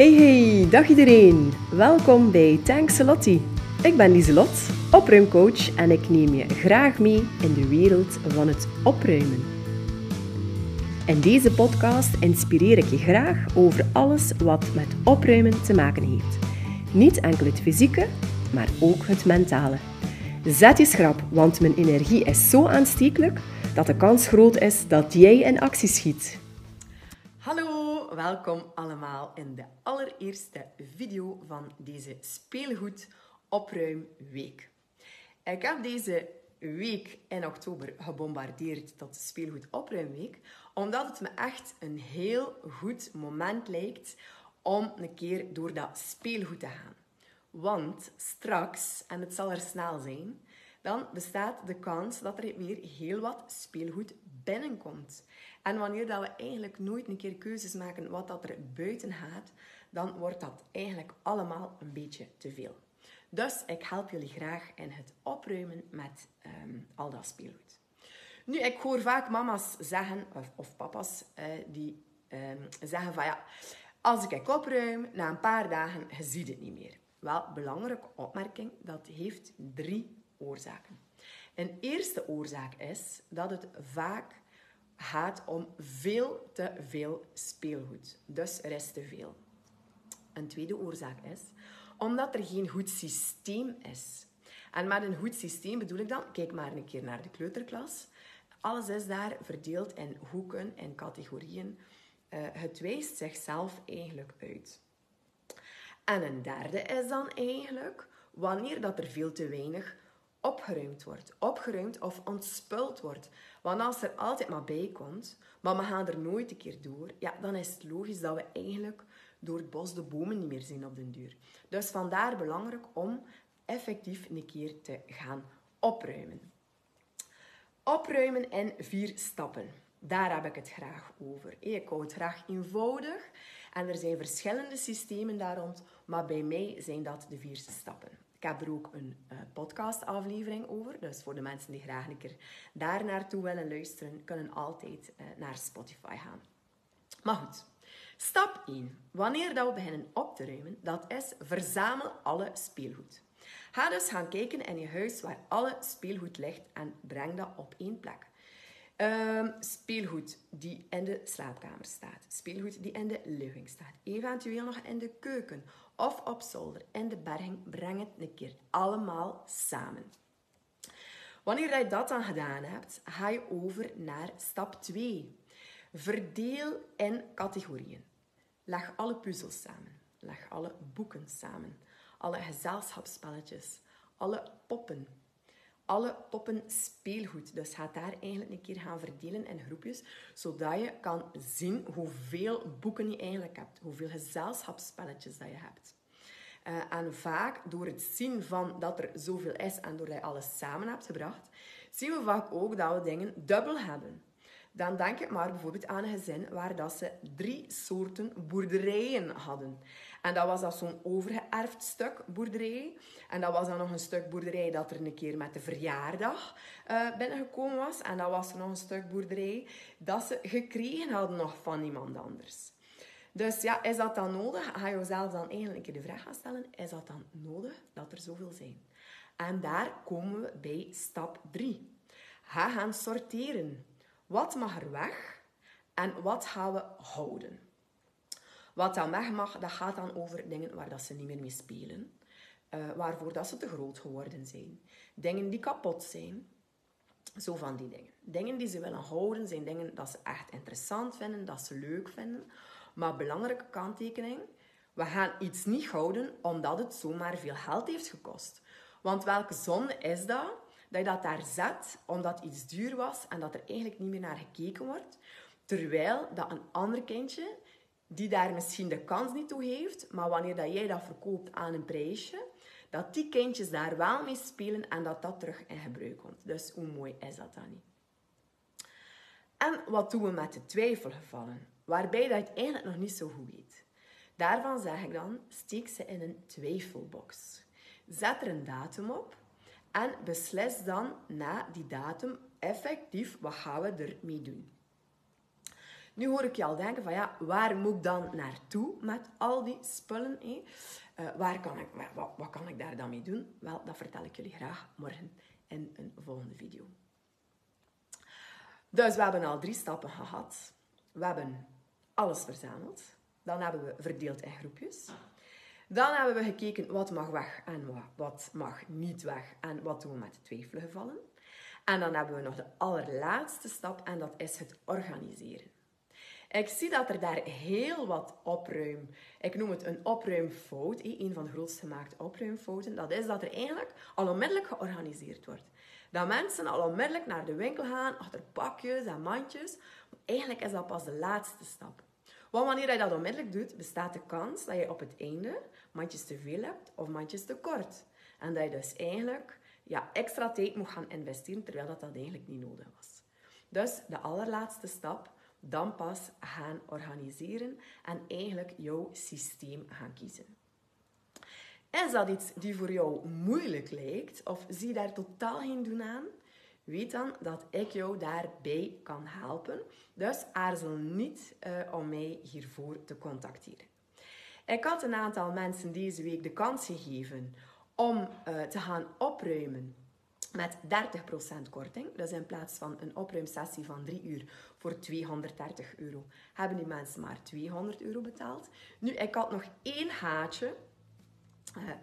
Hey hey, dag iedereen. Welkom bij Tankselotti. Ik ben Lieselot, opruimcoach en ik neem je graag mee in de wereld van het opruimen. In deze podcast inspireer ik je graag over alles wat met opruimen te maken heeft. Niet enkel het fysieke, maar ook het mentale. Zet je schrap, want mijn energie is zo aanstekelijk dat de kans groot is dat jij in actie schiet. Welkom allemaal in de allereerste video van deze speelgoed opruimweek. Ik heb deze week in oktober gebombardeerd tot speelgoed opruimweek, omdat het me echt een heel goed moment lijkt om een keer door dat speelgoed te gaan. Want straks, en het zal er snel zijn, dan bestaat de kans dat er weer heel wat speelgoed binnenkomt. En wanneer dat we eigenlijk nooit een keer keuzes maken wat dat er buiten gaat, dan wordt dat eigenlijk allemaal een beetje te veel. Dus ik help jullie graag in het opruimen met ehm, al dat speelgoed. Nu, ik hoor vaak mama's zeggen, of, of papa's, uh, die um, zeggen van ja, als ik opruim, na een paar dagen, je ziet het niet meer. Wel, belangrijke opmerking, dat heeft drie oorzaken. Een eerste oorzaak is dat het vaak gaat om veel te veel speelgoed. Dus er is te veel. Een tweede oorzaak is omdat er geen goed systeem is. En met een goed systeem bedoel ik dan, kijk maar een keer naar de kleuterklas. Alles is daar verdeeld in hoeken en categorieën. Uh, het wijst zichzelf eigenlijk uit. En een derde is dan eigenlijk wanneer dat er veel te weinig opgeruimd wordt. Opgeruimd of ontspuld wordt. Want als er altijd maar bij komt, maar we gaan er nooit een keer door, ja, dan is het logisch dat we eigenlijk door het bos de bomen niet meer zien op den duur. Dus vandaar belangrijk om effectief een keer te gaan opruimen. Opruimen in vier stappen. Daar heb ik het graag over. Ik hou het graag eenvoudig en er zijn verschillende systemen daar rond, maar bij mij zijn dat de vier stappen. Ik heb er ook een uh, podcastaflevering over. Dus voor de mensen die graag een keer daar naartoe willen luisteren, kunnen altijd uh, naar Spotify gaan. Maar goed, stap 1. Wanneer dat we beginnen op te ruimen, dat is verzamel alle speelgoed. Ga dus gaan kijken in je huis waar alle speelgoed ligt en breng dat op één plek. Um, speelgoed die in de slaapkamer staat. Speelgoed die in de living staat. Eventueel nog in de keuken of op zolder. In de berging. Breng het een keer allemaal samen. Wanneer je dat dan gedaan hebt, ga je over naar stap 2. Verdeel in categorieën. Leg alle puzzels samen. Leg alle boeken samen. Alle gezelschapsspelletjes. Alle poppen alle poppen speelgoed. Dus ga daar eigenlijk een keer gaan verdelen in groepjes, zodat je kan zien hoeveel boeken je eigenlijk hebt, hoeveel gezelschapsspelletjes dat je hebt. Uh, en vaak door het zien van dat er zoveel is en doordat je alles samen hebt gebracht, zien we vaak ook dat we dingen dubbel hebben. Dan denk ik maar bijvoorbeeld aan een gezin waar dat ze drie soorten boerderijen hadden. En dat was dan zo'n overgeërfd stuk boerderij. En dat was dan nog een stuk boerderij dat er een keer met de verjaardag uh, binnengekomen was. En dat was er nog een stuk boerderij dat ze gekregen hadden nog van iemand anders. Dus ja, is dat dan nodig? Ga je jezelf dan eigenlijk de vraag gaan stellen, is dat dan nodig dat er zoveel zijn? En daar komen we bij stap 3. Ga gaan sorteren. Wat mag er weg en wat gaan we houden? Wat dan weg mag, dat gaat dan over dingen waar dat ze niet meer mee spelen. Uh, waarvoor dat ze te groot geworden zijn. Dingen die kapot zijn. Zo van die dingen. Dingen die ze willen houden zijn dingen dat ze echt interessant vinden, dat ze leuk vinden. Maar belangrijke kanttekening, we gaan iets niet houden omdat het zomaar veel geld heeft gekost. Want welke zonde is dat? Dat je dat daar zet omdat iets duur was en dat er eigenlijk niet meer naar gekeken wordt. Terwijl dat een ander kindje die daar misschien de kans niet toe heeft, maar wanneer dat jij dat verkoopt aan een prijsje, dat die kindjes daar wel mee spelen en dat dat terug in gebruik komt. Dus hoe mooi is dat dan niet? En wat doen we met de twijfelgevallen, waarbij dat je het eigenlijk nog niet zo goed weet? Daarvan zeg ik dan, steek ze in een twijfelbox. Zet er een datum op en beslis dan na die datum effectief wat gaan we ermee doen. Nu hoor ik je al denken van ja, waar moet ik dan naartoe met al die spullen? Hé? Uh, waar kan ik, wat, wat kan ik daar dan mee doen? Wel, dat vertel ik jullie graag morgen in een volgende video. Dus we hebben al drie stappen gehad. We hebben alles verzameld. Dan hebben we verdeeld in groepjes. Dan hebben we gekeken wat mag weg en wat mag niet weg en wat doen we met twijfelgevallen. En dan hebben we nog de allerlaatste stap en dat is het organiseren. Ik zie dat er daar heel wat opruim, ik noem het een opruimfout, een van de grootst gemaakte opruimfouten, dat is dat er eigenlijk al onmiddellijk georganiseerd wordt. Dat mensen al onmiddellijk naar de winkel gaan, achter pakjes en mandjes. Eigenlijk is dat pas de laatste stap. Want wanneer je dat onmiddellijk doet, bestaat de kans dat je op het einde mandjes te veel hebt of mandjes te kort. En dat je dus eigenlijk ja, extra tijd moet gaan investeren, terwijl dat, dat eigenlijk niet nodig was. Dus de allerlaatste stap, dan pas gaan organiseren en eigenlijk jouw systeem gaan kiezen. Is dat iets die voor jou moeilijk lijkt of zie daar totaal geen doen aan? Weet dan dat ik jou daarbij kan helpen. Dus aarzel niet uh, om mij hiervoor te contacteren. Ik had een aantal mensen deze week de kans gegeven om uh, te gaan opruimen met 30% korting. Dus in plaats van een opruimsessie van 3 uur voor 230 euro, hebben die mensen maar 200 euro betaald. Nu, ik had nog één haatje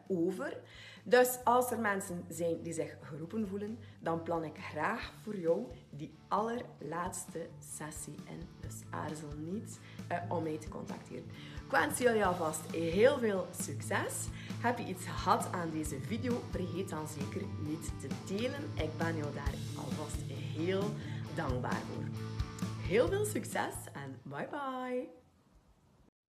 over. Dus als er mensen zijn die zich geroepen voelen, dan plan ik graag voor jou die allerlaatste sessie in. Dus aarzel niet uh, om mij te contacteren. Ik wens jullie alvast heel veel succes. Heb je iets gehad aan deze video? Vergeet dan zeker niet te delen. Ik ben jou daar alvast heel dankbaar voor. Heel veel succes en bye bye!